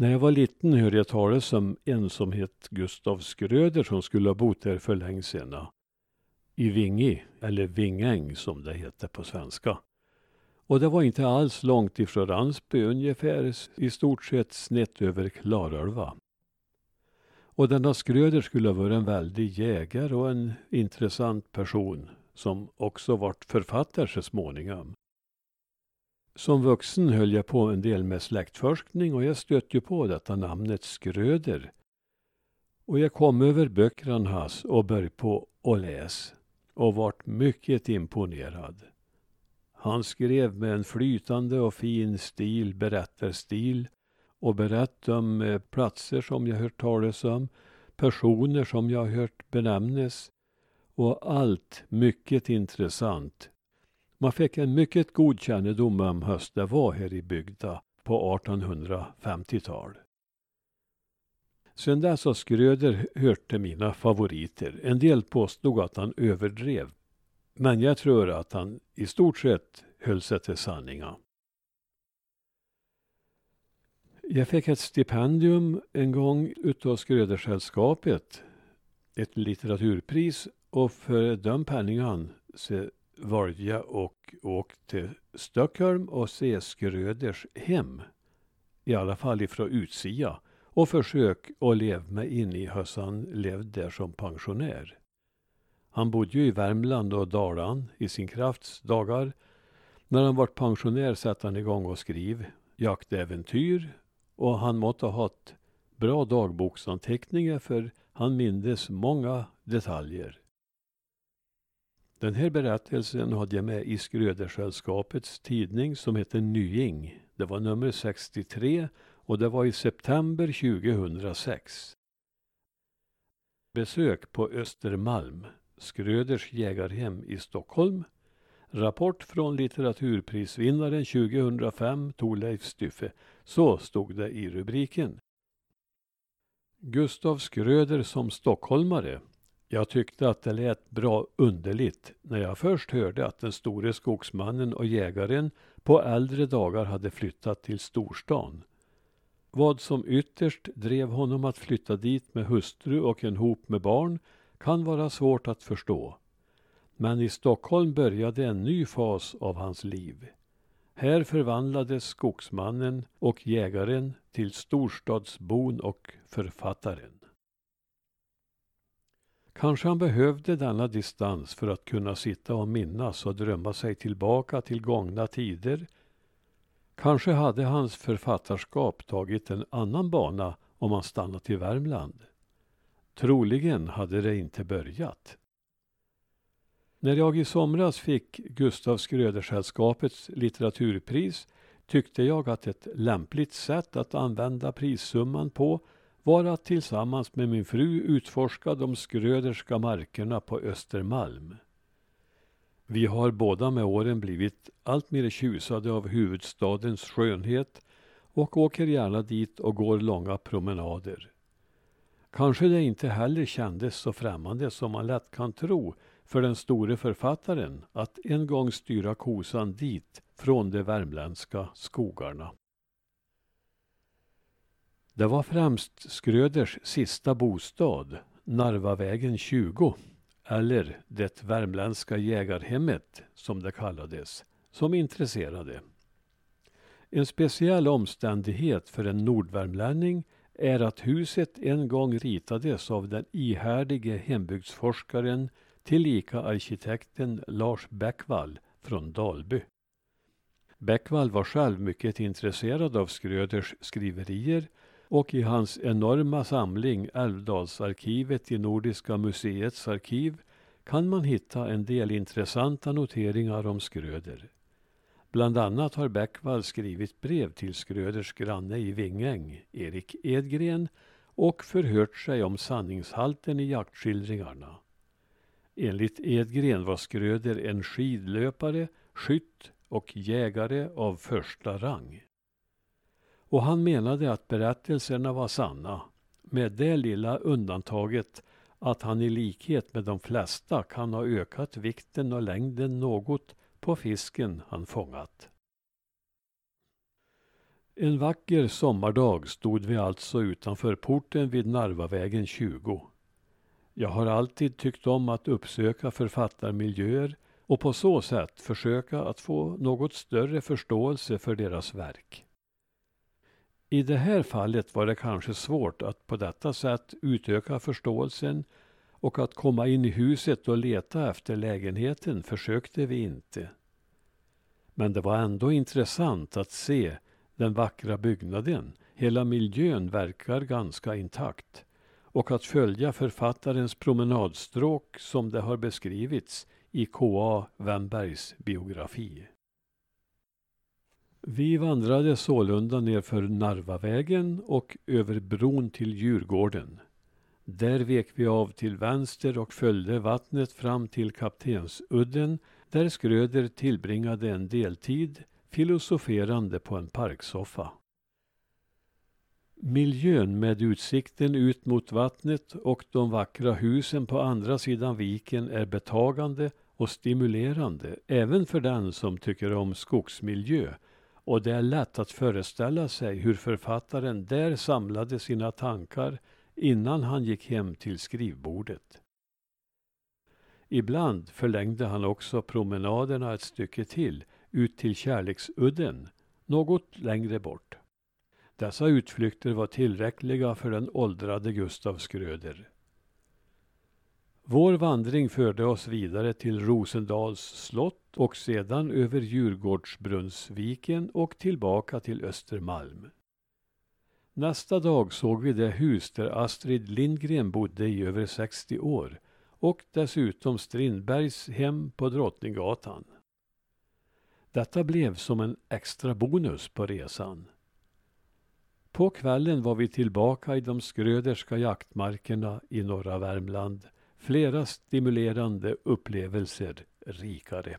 När jag var liten hörde jag talas om en som hette Gustav Skröder som skulle ha bott där för länge sedan. I Vingi, eller Vingäng som det heter på svenska. Och det var inte alls långt ifrån Ransby, ungefär i stort sett snett över Klarälva. Och denna Skröder skulle ha varit en väldig jägare och en intressant person som också vart författare så småningom. Som vuxen höll jag på en del med släktforskning och jag stötte ju på detta namnet Skröder. Och jag kom över böckerna hans och började på att läsa och vart mycket imponerad. Han skrev med en flytande och fin stil, berättarstil och berättade om eh, platser som jag hört talas om, personer som jag hört benämnas och allt mycket intressant. Man fick en mycket god kännedom om höst det var här i bygda på 1850-tal. Sen dess har Skröder hört till mina favoriter. En del påstod att han överdrev. Men jag tror att han i stort sett höll sig till sanningen. Jag fick ett stipendium en gång utav Skrödersällskapet. Ett litteraturpris och för den penningen så valde jag och åkt till Stockholm och se Skröders hem. I alla fall ifrån utsida. Och försök att leva mig in i hur han levde där som pensionär. Han bodde ju i Värmland och Dalarna i sin krafts dagar. När han vart pensionär satte han igång och skrev jaktäventyr och han måtte ha haft bra dagboksanteckningar för han mindes många detaljer. Den här berättelsen hade jag med i Skrödersällskapets tidning som heter Nying. Det var nummer 63 och det var i september 2006. Besök på Östermalm, Skröders jägarhem i Stockholm. Rapport från litteraturprisvinnaren 2005, Torleif Styffe. Så stod det i rubriken. Gustav Skröder som stockholmare jag tyckte att det lät bra underligt när jag först hörde att den store skogsmannen och jägaren på äldre dagar hade flyttat till storstan. Vad som ytterst drev honom att flytta dit med hustru och en hop med barn kan vara svårt att förstå. Men i Stockholm började en ny fas av hans liv. Här förvandlades skogsmannen och jägaren till storstadsbon och författaren. Kanske han behövde denna distans för att kunna sitta och minnas och drömma sig tillbaka till gångna tider. Kanske hade hans författarskap tagit en annan bana om han stannat i Värmland. Troligen hade det inte börjat. När jag i somras fick Gustav Skrödersällskapets litteraturpris tyckte jag att ett lämpligt sätt att använda prissumman på var att tillsammans med min fru utforska de skröderska markerna på Östermalm. Vi har båda med åren blivit alltmer tjusade av huvudstadens skönhet och åker gärna dit och går långa promenader. Kanske det inte heller kändes så främmande som man lätt kan tro för den store författaren att en gång styra kosan dit från de värmländska skogarna. Det var främst Skröders sista bostad, Narvavägen 20, eller det värmländska jägarhemmet som det kallades, som intresserade. En speciell omständighet för en nordvärmlänning är att huset en gång ritades av den ihärdige hembygdsforskaren tillika arkitekten Lars Bäckvall från Dalby. Bäckvall var själv mycket intresserad av Skröders skriverier och i hans enorma samling Älvdalsarkivet i Nordiska museets arkiv kan man hitta en del intressanta noteringar om Skröder. Bland annat har Bäckvall skrivit brev till Skröders granne i Vingäng, Erik Edgren, och förhört sig om sanningshalten i jaktskildringarna. Enligt Edgren var Skröder en skidlöpare, skytt och jägare av första rang. Och han menade att berättelserna var sanna, med det lilla undantaget att han i likhet med de flesta kan ha ökat vikten och längden något på fisken han fångat. En vacker sommardag stod vi alltså utanför porten vid Narvavägen 20. Jag har alltid tyckt om att uppsöka författarmiljöer och på så sätt försöka att få något större förståelse för deras verk. I det här fallet var det kanske svårt att på detta sätt utöka förståelsen och att komma in i huset och leta efter lägenheten försökte vi inte. Men det var ändå intressant att se den vackra byggnaden. Hela miljön verkar ganska intakt. Och att följa författarens promenadstråk som det har beskrivits i K.A. Wennbergs biografi. Vi vandrade sålunda nerför Narvavägen och över bron till Djurgården. Där vek vi av till vänster och följde vattnet fram till Kaptensudden där Skröder tillbringade en deltid filosoferande på en parksoffa. Miljön med utsikten ut mot vattnet och de vackra husen på andra sidan viken är betagande och stimulerande även för den som tycker om skogsmiljö och det är lätt att föreställa sig hur författaren där samlade sina tankar innan han gick hem till skrivbordet. Ibland förlängde han också promenaderna ett stycke till, ut till Kärleksudden, något längre bort. Dessa utflykter var tillräckliga för den åldrade Gustav Skröder. Vår vandring förde oss vidare till Rosendals slott och sedan över Djurgårdsbrunnsviken och tillbaka till Östermalm. Nästa dag såg vi det hus där Astrid Lindgren bodde i över 60 år och dessutom Strindbergs hem på Drottninggatan. Detta blev som en extra bonus på resan. På kvällen var vi tillbaka i de skröderska jaktmarkerna i norra Värmland. Flera stimulerande upplevelser rikare.